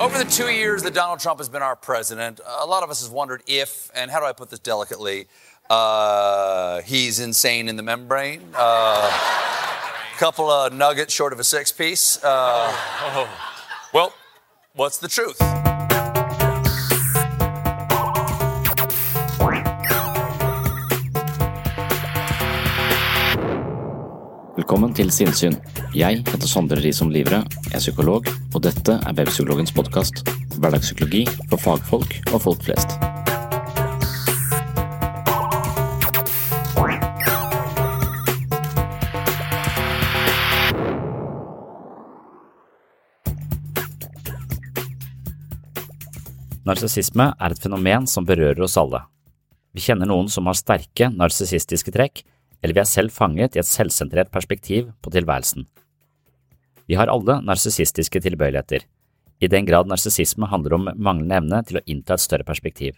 Over the two years that Donald Trump has been our president, a lot of us has wondered if, and how do I put this delicately, uh, he's insane in the membrane. A uh, couple of nuggets short of a six piece. Uh, well, what's the truth? Velkommen til Sinnsyn. Jeg heter Sondre Risom Livre, jeg er psykolog, og dette er Webpsykologens podkast. Hverdagspsykologi for fagfolk og folk flest. Narsissisme er et fenomen som berører oss alle. Vi kjenner noen som har sterke narsissistiske trekk, eller vi er selv fanget i et selvsentrert perspektiv på tilværelsen. Vi har alle narsissistiske tilbøyeligheter, i den grad narsissisme handler om manglende evne til å innta et større perspektiv.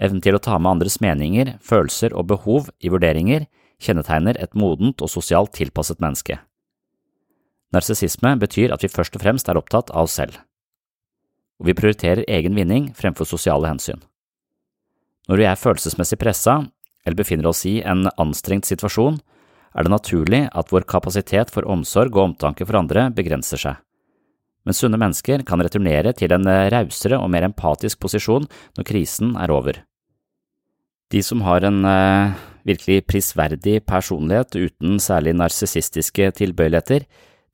Evnen til å ta med andres meninger, følelser og behov i vurderinger kjennetegner et modent og sosialt tilpasset menneske. Narsissisme betyr at vi først og fremst er opptatt av oss selv og vi prioriterer egen vinning fremfor sosiale hensyn. Når vi er følelsesmessig pressa eller befinner oss i en anstrengt situasjon, er det naturlig at vår kapasitet for omsorg og omtanke for andre begrenser seg. Men sunne mennesker kan returnere til en rausere og mer empatisk posisjon når krisen er over. De som har en eh, virkelig prisverdig personlighet uten særlig narsissistiske tilbøyeligheter,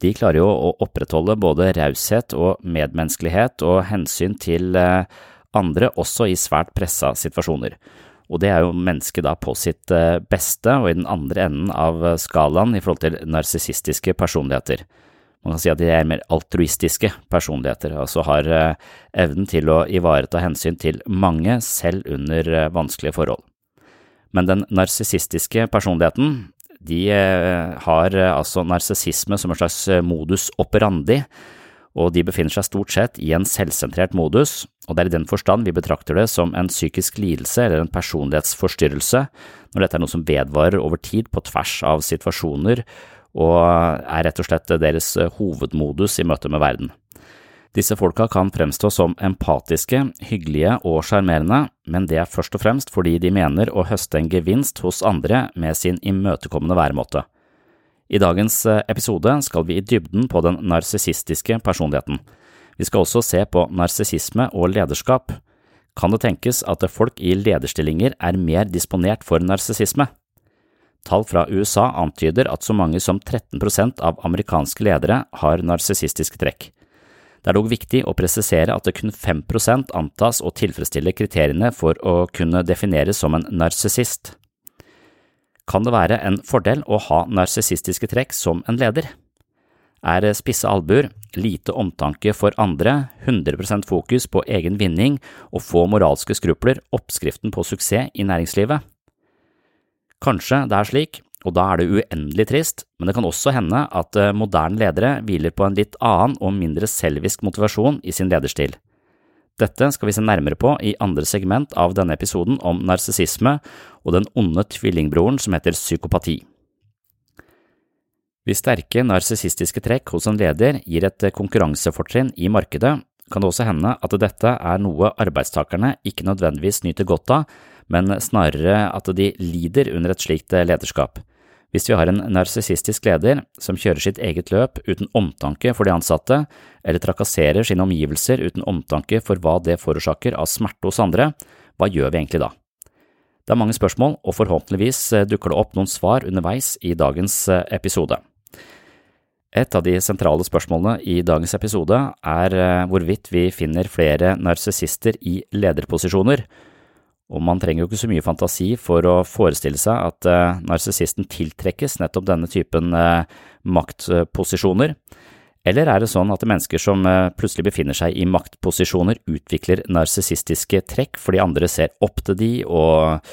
de klarer jo å opprettholde både raushet og medmenneskelighet og hensyn til eh, andre også i svært pressa situasjoner. Og det er jo mennesket da på sitt eh, beste og i den andre enden av skalaen i forhold til narsissistiske personligheter. Man kan si at de er mer altruistiske personligheter, altså har eh, evnen til å ivareta hensyn til mange selv under vanskelige forhold. Men den narsissistiske personligheten, de eh, har eh, altså narsissisme som en slags eh, modus operandi, og de befinner seg stort sett i en selvsentrert modus, og det er i den forstand vi betrakter det som en psykisk lidelse eller en personlighetsforstyrrelse når dette er noe som vedvarer over tid på tvers av situasjoner og er rett og slett deres hovedmodus i møte med verden. Disse folka kan fremstå som empatiske, hyggelige og sjarmerende, men det er først og fremst fordi de mener å høste en gevinst hos andre med sin imøtekommende væremåte. I dagens eh, episode skal vi i dybden på den narsissistiske personligheten. Vi skal også se på narsissisme og lederskap. Kan det tenkes at folk i lederstillinger er mer disponert for narsissisme? Tall fra USA antyder at så mange som 13% av amerikanske ledere har narsissistiske trekk. Det er dog viktig å presisere at det kun 5% antas å tilfredsstille kriteriene for å kunne defineres som en narsissist. Kan det være en fordel å ha narsissistiske trekk som en leder? Er spisse albuer, lite omtanke for andre, 100% fokus på egen vinning og få moralske skrupler oppskriften på suksess i næringslivet? Kanskje det er slik, og da er det uendelig trist, men det kan også hende at eh, moderne ledere hviler på en litt annen og mindre selvisk motivasjon i sin lederstil. Dette skal vi se nærmere på i andre segment av denne episoden om narsissisme og den onde tvillingbroren som heter psykopati. Hvis sterke narsissistiske trekk hos en leder gir et konkurransefortrinn i markedet, kan det også hende at dette er noe arbeidstakerne ikke nødvendigvis nyter godt av, men snarere at de lider under et slikt lederskap. Hvis vi har en narsissistisk leder som kjører sitt eget løp uten omtanke for de ansatte, eller trakasserer sine omgivelser uten omtanke for hva det forårsaker av smerte hos andre, hva gjør vi egentlig da? Det er mange spørsmål, og forhåpentligvis dukker det opp noen svar underveis i dagens episode. Et av de sentrale spørsmålene i dagens episode er hvorvidt vi finner flere narsissister i lederposisjoner, og man trenger jo ikke så mye fantasi for å forestille seg at eh, narsissisten tiltrekkes nettopp denne typen eh, maktposisjoner. Eller er det sånn at mennesker som eh, plutselig befinner seg i maktposisjoner, utvikler narsissistiske trekk fordi andre ser opp til de og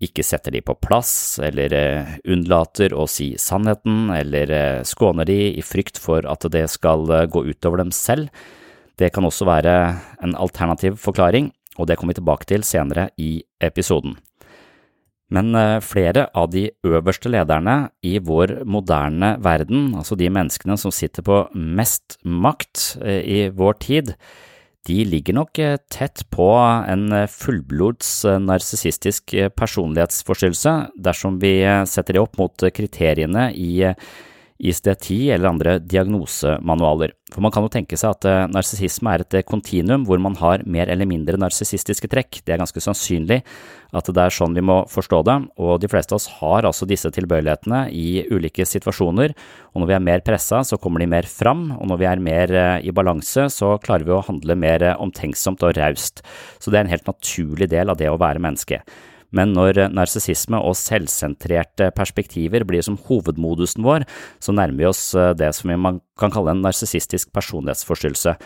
ikke setter de på plass, eller unnlater å si sannheten, eller skåner de i frykt for at det skal gå utover dem selv? Det kan også være en alternativ forklaring, og det kommer vi tilbake til senere i episoden. Men eh, flere av de øverste lederne i vår moderne verden, altså de menneskene som sitter på mest makt eh, i vår tid, de ligger nok eh, tett på en fullblods narsissistisk personlighetsforstyrrelse dersom vi setter det opp mot kriteriene i ICD-10 eller andre diagnosemanualer. For man kan jo tenke seg at uh, narsissisme er et eh, kontinuum hvor man har mer eller mindre narsissistiske trekk. Det er ganske sannsynlig at det er sånn vi må forstå det, og de fleste av oss har altså disse tilbøyelighetene i ulike situasjoner, og når vi er mer pressa, så kommer de mer fram, og når vi er mer uh, i balanse, så klarer vi å handle mer omtenksomt og raust. Så det er en helt naturlig del av det å være menneske men når narsissisme og selvsentrerte perspektiver blir som hovedmodusen vår, så nærmer vi oss eh, det som man kan kalle en narsissistisk personlighetsforstyrrelse.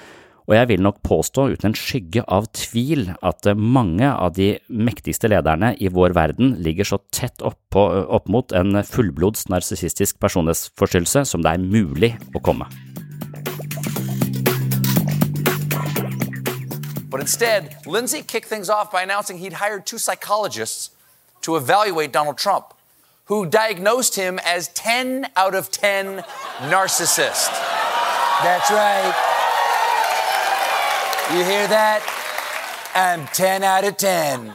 Og jeg vil nok påstå uten en skygge av tvil at eh, mange av de mektigste lederne i vår verden ligger så tett opp, på, opp mot en fullblods narsissistisk personlighetsforstyrrelse som det er mulig å komme. But instead, Lindsay kicked things off by announcing he'd hired two psychologists to evaluate Donald Trump, who diagnosed him as 10 out of 10 narcissist. That's right. You hear that? I'm 10 out of 10.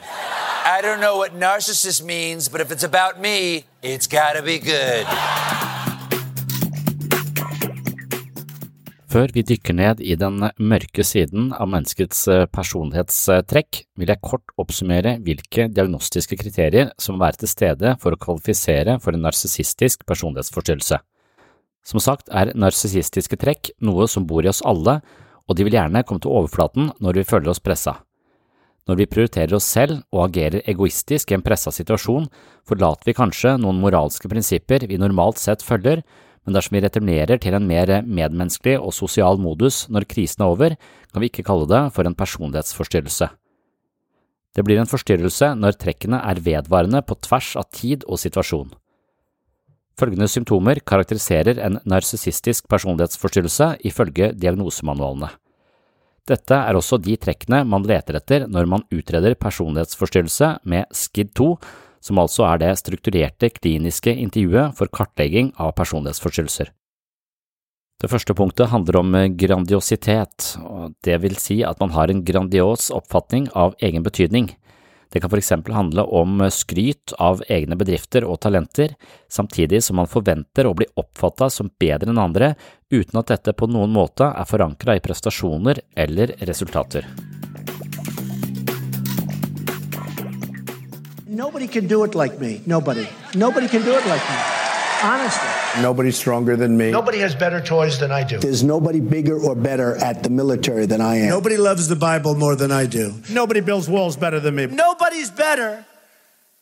I don't know what narcissist means, but if it's about me, it's gotta be good. Før vi dykker ned i den mørke siden av menneskets eh, personlighetstrekk, vil jeg kort oppsummere hvilke diagnostiske kriterier som må være til stede for å kvalifisere for en narsissistisk personlighetsforstyrrelse. Som sagt er narsissistiske trekk noe som bor i oss alle, og de vil gjerne komme til overflaten når vi føler oss pressa. Når vi prioriterer oss selv og agerer egoistisk i en pressa situasjon, forlater vi kanskje noen moralske prinsipper vi normalt sett følger, men dersom vi returnerer til en mer medmenneskelig og sosial modus når krisen er over, kan vi ikke kalle det for en personlighetsforstyrrelse. Det blir en forstyrrelse når trekkene er vedvarende på tvers av tid og situasjon. Følgende symptomer karakteriserer en narsissistisk personlighetsforstyrrelse ifølge diagnosemanualene. Dette er også de trekkene man leter etter når man utreder personlighetsforstyrrelse med SKID2, som altså er det strukturerte kliniske intervjuet for kartlegging av personlighetsforstyrrelser. Det første punktet handler om grandiositet, og det vil si at man har en grandios oppfatning av egen betydning. Det kan for eksempel handle om skryt av egne bedrifter og talenter, samtidig som man forventer å bli oppfattet som bedre enn andre, uten at dette på noen måte er forankret i prestasjoner eller resultater. Nobody can do it like me. Nobody. Nobody can do it like me. Honestly. Nobody's stronger than me. Nobody has better toys than I do. There's nobody bigger or better at the military than I am. Nobody loves the Bible more than I do. Nobody builds walls better than me. Nobody's better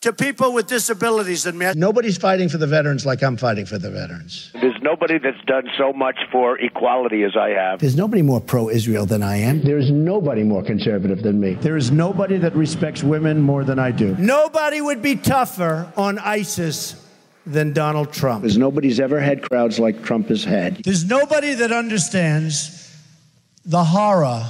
to people with disabilities than me. Nobody's fighting for the veterans like I'm fighting for the veterans. There's nobody that's done so much for equality as I have. There's nobody more pro Israel than I am. There's nobody more conservative than me. There is nobody that respects women more than I do. Nobody would be tougher on ISIS than Donald Trump. Because nobody's ever had crowds like Trump has had. There's nobody that understands the horror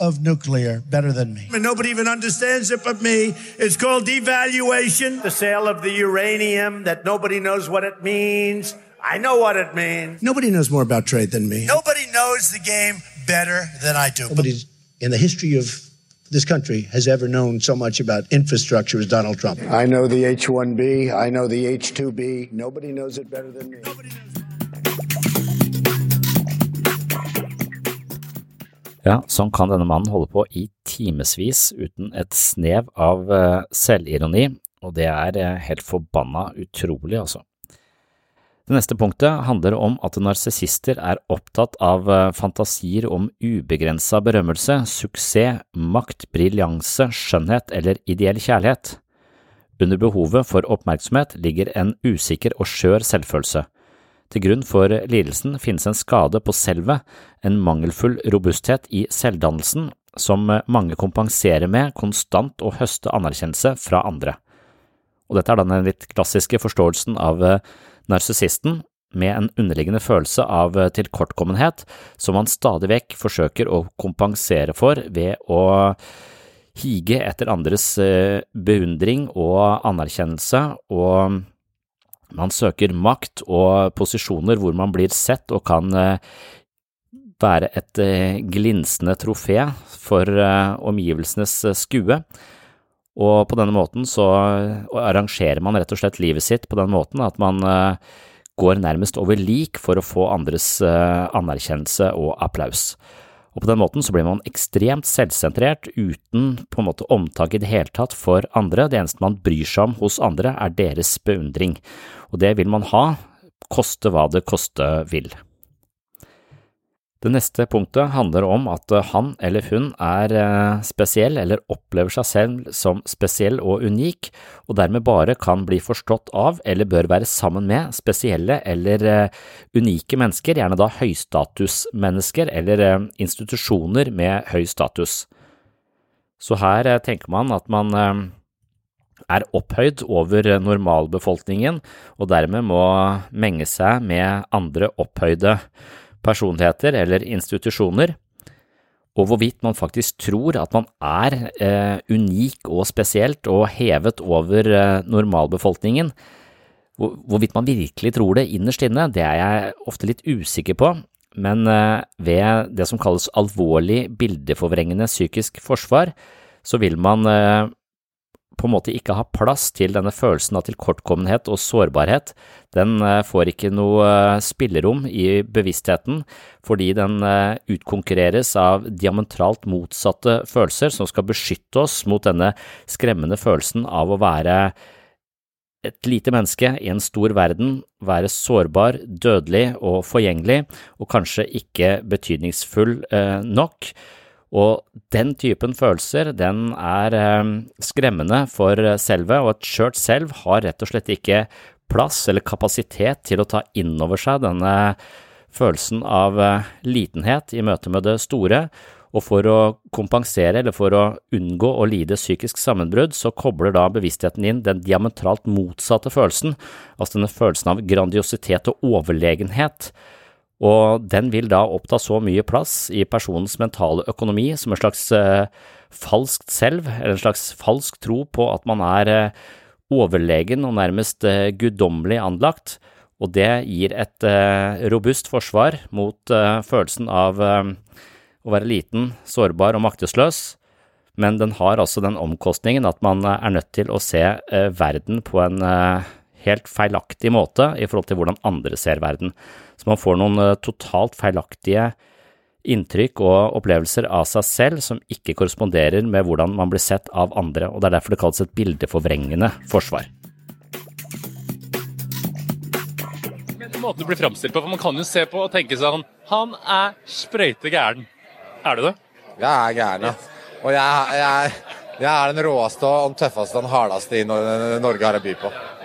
of nuclear better than me. And nobody even understands it but me. It's called devaluation, the sale of the uranium that nobody knows what it means. I know what it means. Nobody knows more about trade than me. Nobody knows the game better than I do. Nobody in the history of this country has ever known so much about infrastructure as Donald Trump. I know the H-1B. I know the H-2B. Nobody knows it better than me. Ja, sånn kan denne mannen holde på i timevis uten et snev av eh, selvironi, og det er eh, helt forbanna utrolig, altså. Det neste punktet handler om at narsissister er opptatt av eh, fantasier om ubegrensa berømmelse, suksess, makt, briljanse, skjønnhet eller ideell kjærlighet. Under behovet for oppmerksomhet ligger en usikker og skjør selvfølelse. Til grunn for lidelsen finnes en skade på selvet, en mangelfull robusthet i selvdannelsen, som mange kompenserer med konstant å høste anerkjennelse fra andre. Og dette er den litt klassiske forståelsen av narsissisten, med en underliggende følelse av tilkortkommenhet som man stadig vekk forsøker å kompensere for ved å hige etter andres beundring og anerkjennelse og man søker makt og posisjoner hvor man blir sett og kan være et glinsende trofé for omgivelsenes skue. Og på denne måten så arrangerer man rett og slett livet sitt på den måten at man går nærmest over lik for å få andres anerkjennelse og applaus. Og på den måten så blir man ekstremt selvsentrert uten på en måte omtak i det hele tatt for andre. Det eneste man bryr seg om hos andre er deres beundring, og det vil man ha, koste hva det koste vil. Det neste punktet handler om at han eller hun er spesiell eller opplever seg selv som spesiell og unik, og dermed bare kan bli forstått av eller bør være sammen med spesielle eller unike mennesker, gjerne da høystatusmennesker eller institusjoner med høy status. Så her tenker man at man er opphøyd over normalbefolkningen og dermed må menge seg med andre opphøyde personligheter eller institusjoner, og hvorvidt man faktisk tror at man er eh, unik og spesielt og hevet over eh, normalbefolkningen. Hvor, hvorvidt man virkelig tror det innerst inne, det er jeg ofte litt usikker på, men eh, ved det som kalles alvorlig bildeforvrengende psykisk forsvar, så vil man på en måte ikke har plass til denne følelsen av tilkortkommenhet og sårbarhet. Den får ikke noe spillerom i bevisstheten, fordi den utkonkurreres av diametralt motsatte følelser som skal beskytte oss mot denne skremmende følelsen av å være et lite menneske i en stor verden, være sårbar, dødelig og forgjengelig, og kanskje ikke betydningsfull nok. Og den typen følelser, den er skremmende for selvet, og et skjørt selv har rett og slett ikke plass eller kapasitet til å ta inn over seg denne følelsen av litenhet i møte med det store, og for å kompensere eller for å unngå å lide psykisk sammenbrudd, så kobler da bevisstheten inn den diametralt motsatte følelsen, altså denne følelsen av grandiositet og overlegenhet, og den vil da oppta så mye plass i personens mentale økonomi som en slags eh, falskt selv, eller en slags falsk tro på at man er eh, overlegen og nærmest eh, guddommelig anlagt, og det gir et eh, robust forsvar mot eh, følelsen av eh, å være liten, sårbar og maktesløs, men den har altså den omkostningen at man er nødt til å se verden på en helt feilaktig måte i forhold til hvordan andre ser verden. Så man får noen totalt feilaktige inntrykk og opplevelser av seg selv som ikke korresponderer med hvordan man blir sett av andre, og det er derfor det kalles et bildeforvrengende forsvar. Måten du blir framstilt på, for Man kan jo se på og tenke sånn Han er sprøyte gæren. Er du det? Jeg er gæren, ja. Og jeg, jeg, jeg er den råeste og den tøffeste og den hardeste i Norge har å by på.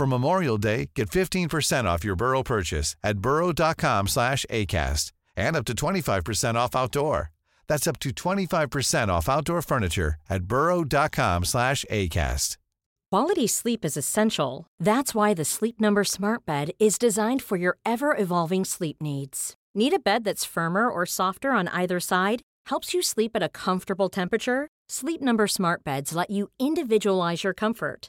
For Memorial Day, get 15% off your Burrow purchase at burrow.com slash ACAST and up to 25% off outdoor. That's up to 25% off outdoor furniture at burrow.com slash ACAST. Quality sleep is essential. That's why the Sleep Number Smart Bed is designed for your ever evolving sleep needs. Need a bed that's firmer or softer on either side? Helps you sleep at a comfortable temperature? Sleep Number Smart Beds let you individualize your comfort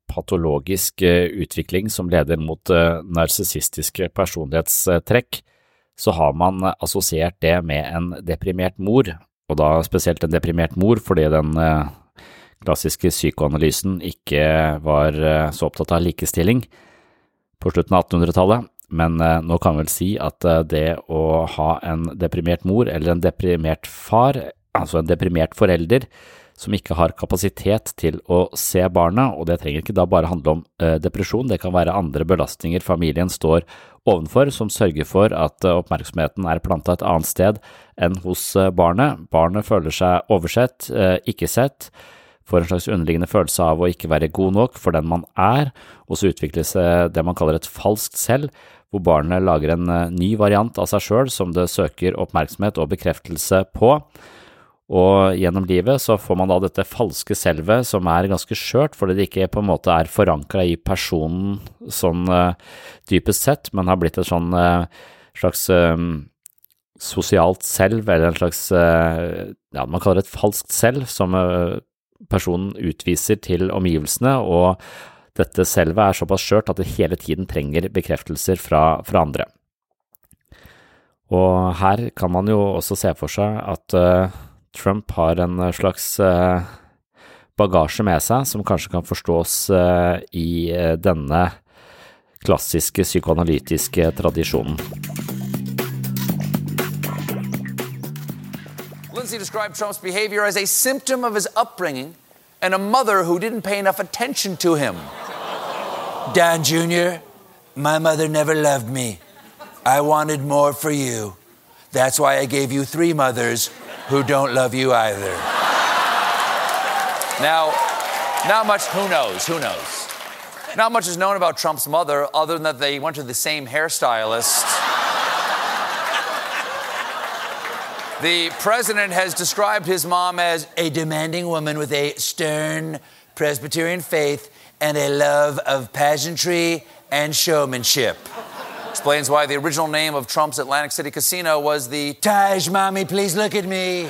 patologisk uh, utvikling som leder mot uh, narsissistiske personlighetstrekk, så har man assosiert det med en deprimert mor, og da spesielt en deprimert mor fordi den klassiske psykoanalysen ikke var så opptatt av likestilling på slutten av 1800-tallet, men nå kan vi vel si at det å ha en deprimert mor eller en deprimert far, altså en deprimert forelder, som ikke har kapasitet til å se barna, og det trenger ikke da bare handle om eh, depresjon, det kan være andre belastninger familien står ovenfor som sørger for at eh, oppmerksomheten er planta et annet sted enn hos eh, barnet. Barnet føler seg oversett, ikke sett, får en slags underliggende følelse av å ikke være god nok for den man er, og så utvikles det man kaller et falskt selv, hvor barnet lager en ny variant av seg sjøl som det søker oppmerksomhet og bekreftelse på. Og gjennom livet så får man da dette falske selvet som er ganske skjørt, fordi det ikke på en måte er forankra i personen sånn uh, dypest sett, men har blitt et sånn uh, slags uh, sosialt selv, eller en slags ja, man kaller det et falskt selv, som personen utviser til omgivelsene, og dette selvet er såpass skjørt at det hele tiden trenger bekreftelser fra, fra andre. Og her kan man jo også se for seg at Trump har en eh, slags eh, bagasje med seg som kanskje kan forstås eh, i denne klassiske psykoanalytiske tradisjonen. Lindsay described Trump's behavior as a symptom of his upbringing and a mother who didn't pay enough attention to him. Dan Jr., my mother never loved me. I wanted more for you. That's why I gave you three mothers who don't love you either. Now, not much, who knows? Who knows? Not much is known about Trump's mother other than that they went to the same hairstylist. The president has described his mom as a demanding woman with a stern Presbyterian faith and a love of pageantry and showmanship. Explains why the original name of Trump's Atlantic City casino was the Taj Mommy, please look at me.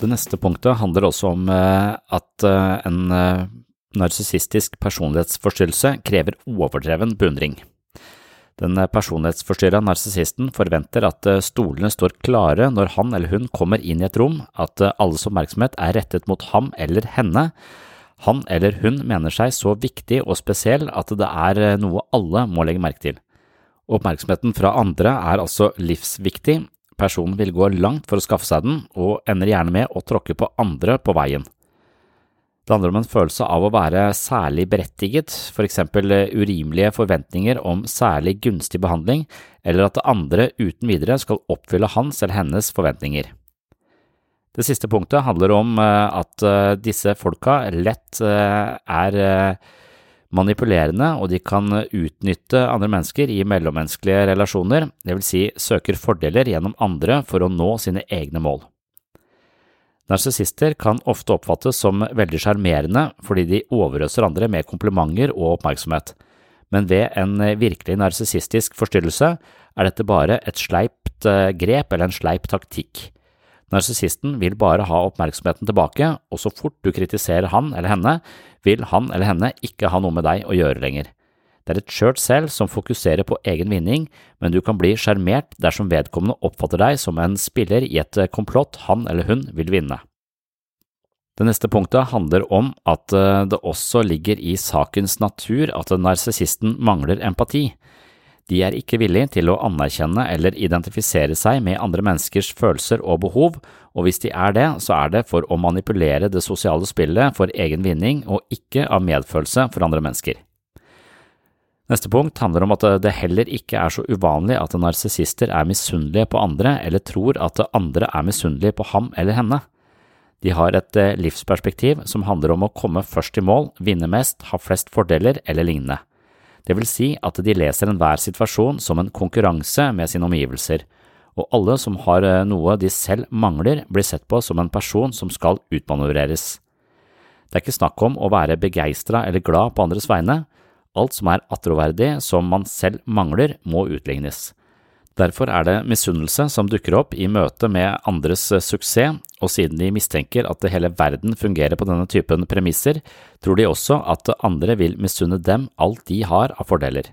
Det neste punktet handler også om eh, at eh, en eh, narsissistisk personlighetsforstyrrelse krever overdreven beundring. Den personlighetsforstyrra narsissisten forventer at stolene står klare når han eller hun kommer inn i et rom, at alles oppmerksomhet er rettet mot ham eller henne. Han eller hun mener seg så viktig og spesiell at det er noe alle må legge merke til. Oppmerksomheten fra andre er altså livsviktig, personen vil gå langt for å skaffe seg den, og ender gjerne med å tråkke på andre på veien. Det handler om en følelse av å være særlig berettiget, for eksempel urimelige forventninger om særlig gunstig behandling, eller at andre uten videre skal oppfylle hans eller hennes forventninger. Det siste punktet handler om at disse folka lett er manipulerende, og de kan utnytte andre mennesker i mellommenneskelige relasjoner, vil si søker fordeler gjennom andre for å nå sine egne mål. Narsissister kan ofte oppfattes som veldig sjarmerende fordi de overøser andre med komplimenter og oppmerksomhet, men ved en virkelig narsissistisk forstyrrelse er dette bare et sleipt eh, grep eller en sleip taktikk. Narsissisten vil bare ha oppmerksomheten tilbake, og så fort du kritiserer han eller henne, vil han eller henne ikke ha noe med deg å gjøre lenger. Det er et skjørt selv som fokuserer på egen vinning, men du kan bli sjarmert dersom vedkommende oppfatter deg som en spiller i et komplott han eller hun vil vinne. Det neste punktet handler om at eh, det også ligger i sakens natur at narsissisten mangler empati. De er ikke villige til å anerkjenne eller identifisere seg med andre menneskers følelser og behov, og hvis de er det, så er det for å manipulere det sosiale spillet for egen vinning og ikke av medfølelse for andre mennesker. Neste punkt handler om at det heller ikke er så uvanlig at narsissister er misunnelige på andre eller tror at andre er misunnelige på ham eller henne. De har et eh, livsperspektiv som handler om å komme først i mål, vinne mest, ha flest fordeler eller lignende. Det vil si at de leser enhver situasjon som en konkurranse med sine omgivelser, og alle som har eh, noe de selv mangler, blir sett på som en person som skal utmanøvreres. Det er ikke snakk om å være begeistra eller glad på andres vegne, alt som er attråverdig som man selv mangler, må utlignes. Derfor er det misunnelse som dukker opp i møte med andres eh, suksess, og siden de mistenker at hele verden fungerer på denne typen premisser, tror de også at andre vil misunne dem alt de har av fordeler.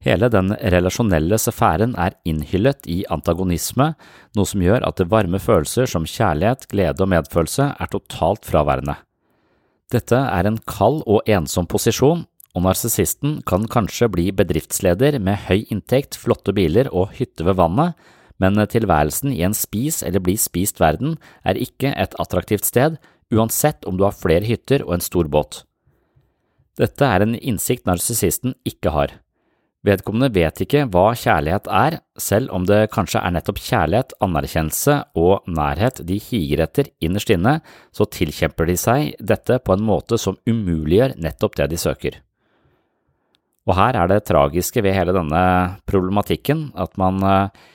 Hele den relasjonelle sfæren er innhyllet i antagonisme, noe som gjør at varme følelser som kjærlighet, glede og medfølelse er totalt fraværende. Dette er en kald og ensom posisjon, og narsissisten kan kanskje bli bedriftsleder med høy inntekt, flotte biler og hytte ved vannet, men tilværelsen i en spis eller bli spist verden er ikke et attraktivt sted, uansett om du har flere hytter og en stor båt. Dette er en innsikt narsissisten ikke har. Vedkommende vet ikke hva kjærlighet er, selv om det kanskje er nettopp kjærlighet, anerkjennelse og nærhet de higer etter innerst inne, så tilkjemper de seg dette på en måte som umuliggjør nettopp det de søker. Og her er det tragiske ved hele denne problematikken at man eh,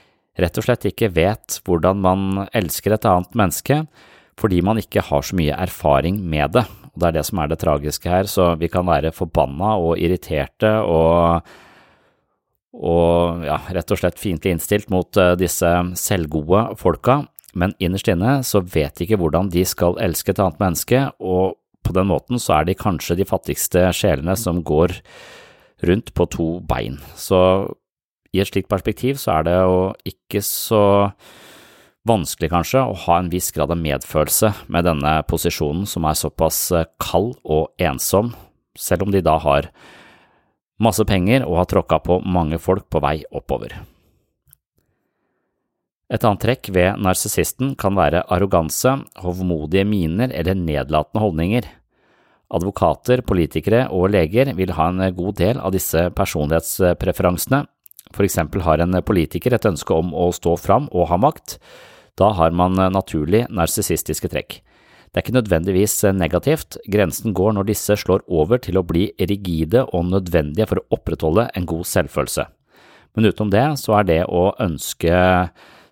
rett og slett ikke vet hvordan man elsker et annet menneske, fordi man ikke har så mye erfaring med det. Og Det er det som er det tragiske her, så vi kan være forbanna og irriterte og, og ja, rett og slett fiendtlig innstilt mot eh, disse selvgode folka, men innerst inne så vet de ikke hvordan de skal elske et annet menneske, og på den måten så er de kanskje de fattigste sjelene som går rundt på to bein. Så i et slikt perspektiv så er det jo ikke så vanskelig kanskje å ha en viss grad av medfølelse med denne posisjonen som er såpass eh, kald og ensom, selv om de da har masse penger og har tråkka på mange folk på vei oppover. Et annet trekk ved narsissisten kan være arroganse, hovmodige miner eller nedlatende holdninger. Advokater, politikere og leger vil ha en god del av disse personlighetspreferansene. For eksempel har en politiker et ønske om å stå fram og ha makt. Da har man naturlig narsissistiske trekk. Det er ikke nødvendigvis negativt, grensen går når disse slår over til å bli rigide og nødvendige for å opprettholde en god selvfølelse. Men utenom det så er det å ønske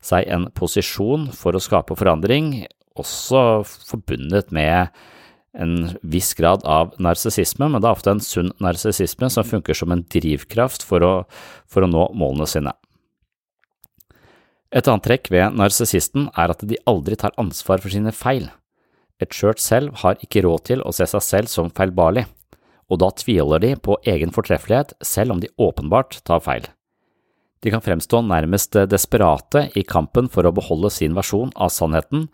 seg en posisjon for å skape forandring også forbundet med en viss grad av narsissisme, men det er ofte en sunn narsissisme som funker som en drivkraft for å, for å nå målene sine. Et annet trekk ved narsissisten er at de aldri tar ansvar for sine feil. Et skjørt selv har ikke råd til å se seg selv som feilbarlig, og da tviholder de på egen fortreffelighet selv om de åpenbart tar feil. De kan fremstå nærmest desperate i kampen for å beholde sin versjon av sannheten,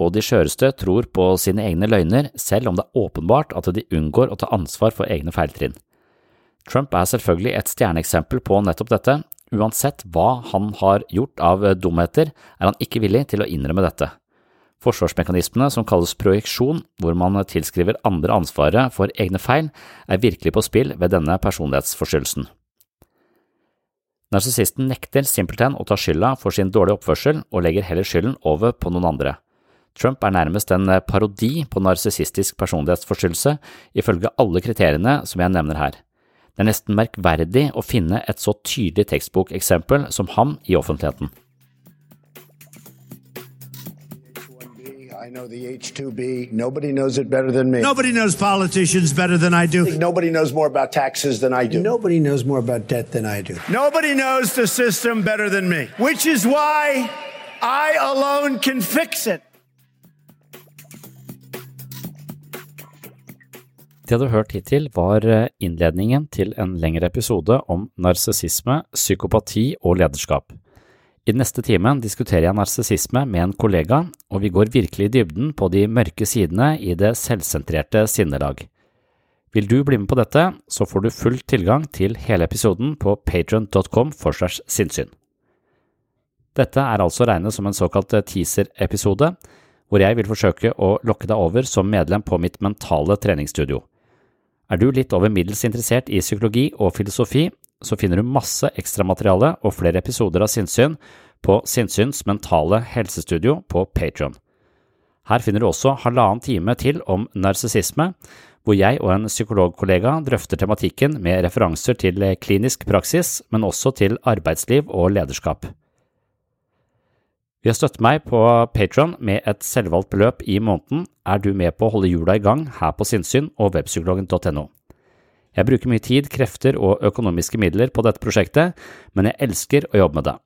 og de skjøreste tror på sine egne løgner selv om det er åpenbart at de unngår å ta ansvar for egne feiltrinn. Trump er selvfølgelig et stjerneeksempel på nettopp dette. Uansett hva han har gjort av dumheter, er han ikke villig til å innrømme dette. Forsvarsmekanismene som kalles projeksjon, hvor man tilskriver andre ansvaret for egne feil, er virkelig på spill ved denne personlighetsforstyrrelsen. Narsissisten nekter simpelthen å ta skylda for sin dårlige oppførsel og legger heller skylden over på noen andre. Trump er nærmest en parodi på narsissistisk personlighetsforstyrrelse, ifølge alle kriteriene som jeg nevner her. Det er nesten merkverdig å finne et så tydelig tekstbokeksempel som ham i offentligheten. I know the H2B. Nobody knows it better than me. Nobody knows politicians better than I do. Nobody knows more about taxes than I do. Nobody knows more about debt than I do. Nobody knows the system better than me, which is why I alone can fix it. Det du har hørt hittil, var eh, innledningen til en lengre episode om narsissisme, psykopati og lederskap. I den neste timen diskuterer jeg narsissisme med en kollega, og vi går virkelig i dybden på de mørke sidene i det selvsentrerte sinnelag. Vil du bli med på dette, så får du full tilgang til hele episoden på patron.com for segs sinnssyn. Dette er altså regnet som en såkalt teaser-episode, hvor jeg vil forsøke å lokke deg over som medlem på mitt mentale treningsstudio. Er du litt over middels interessert i psykologi og filosofi, så finner du masse ekstramateriale og flere episoder av Sinnsyn på Sinnsyns mentale helsestudio på Patron. Her finner du også halvannen time til om narsissisme, hvor jeg og en psykologkollega drøfter tematikken med referanser til klinisk praksis, men også til arbeidsliv og lederskap. Ved å støtte meg på Patron med et selvvalgt beløp i måneden, er du med på å holde hjula i gang her på Sinnsyn og webpsykologen.no. Jeg bruker mye tid, krefter og økonomiske midler på dette prosjektet, men jeg elsker å jobbe med det.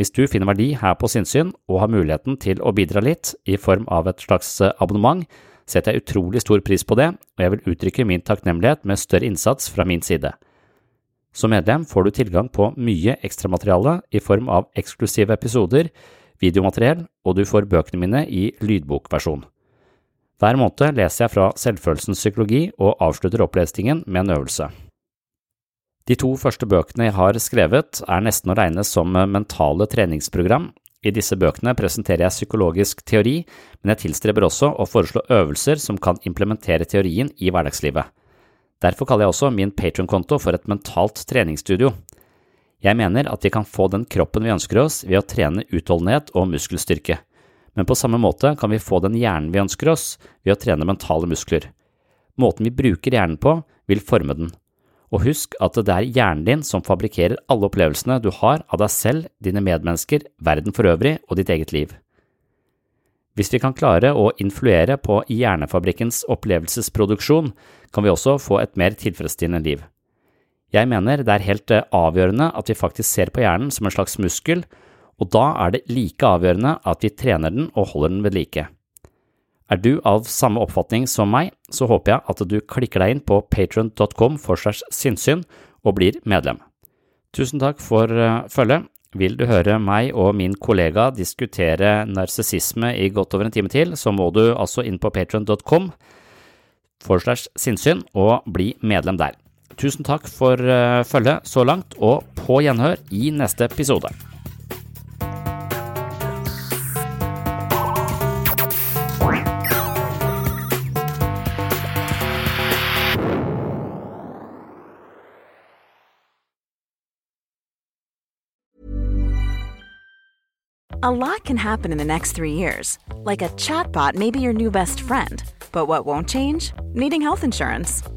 Hvis du finner verdi her på Sinnsyn og har muligheten til å bidra litt i form av et slags abonnement, setter jeg utrolig stor pris på det, og jeg vil uttrykke min takknemlighet med større innsats fra min side. Som medlem får du tilgang på mye ekstramateriale i form av eksklusive episoder, videomateriell, og du får bøkene mine i lydbokversjon. Hver måned leser jeg fra selvfølelsens psykologi og avslutter opplesningen med en øvelse. De to første bøkene jeg har skrevet, er nesten å regne som mentale treningsprogram. I disse bøkene presenterer jeg psykologisk teori, men jeg tilstreber også å foreslå øvelser som kan implementere teorien i hverdagslivet. Derfor kaller jeg også min Patron-konto for et mentalt treningsstudio. Jeg mener at vi kan få den kroppen vi ønsker oss ved å trene utholdenhet og muskelstyrke men på samme måte kan vi få den hjernen vi ønsker oss ved å trene mentale muskler. Måten vi bruker hjernen på, vil forme den. Og husk at det er hjernen din som fabrikkerer alle opplevelsene du har av deg selv, dine medmennesker, verden for øvrig og ditt eget liv. Hvis vi kan klare å influere på hjernefabrikkens opplevelsesproduksjon, kan vi også få et mer tilfredsstillende liv. Jeg mener det er helt avgjørende at vi faktisk ser på hjernen som en slags muskel, og da er det like avgjørende at vi trener den og holder den ved like. Er du av samme oppfatning som meg, så håper jeg at du klikker deg inn på patron.com for segs sinnssyn og blir medlem. Tusen takk for uh, følget. Vil du høre meg og min kollega diskutere narsissisme i godt over en time til, så må du altså inn på patron.com for segs sinnssyn og bli medlem der. Tusen takk for uh, følget så langt, og på gjenhør i neste episode. A lot can happen in the next three years. Like a chatbot may be your new best friend. But what won't change? Needing health insurance.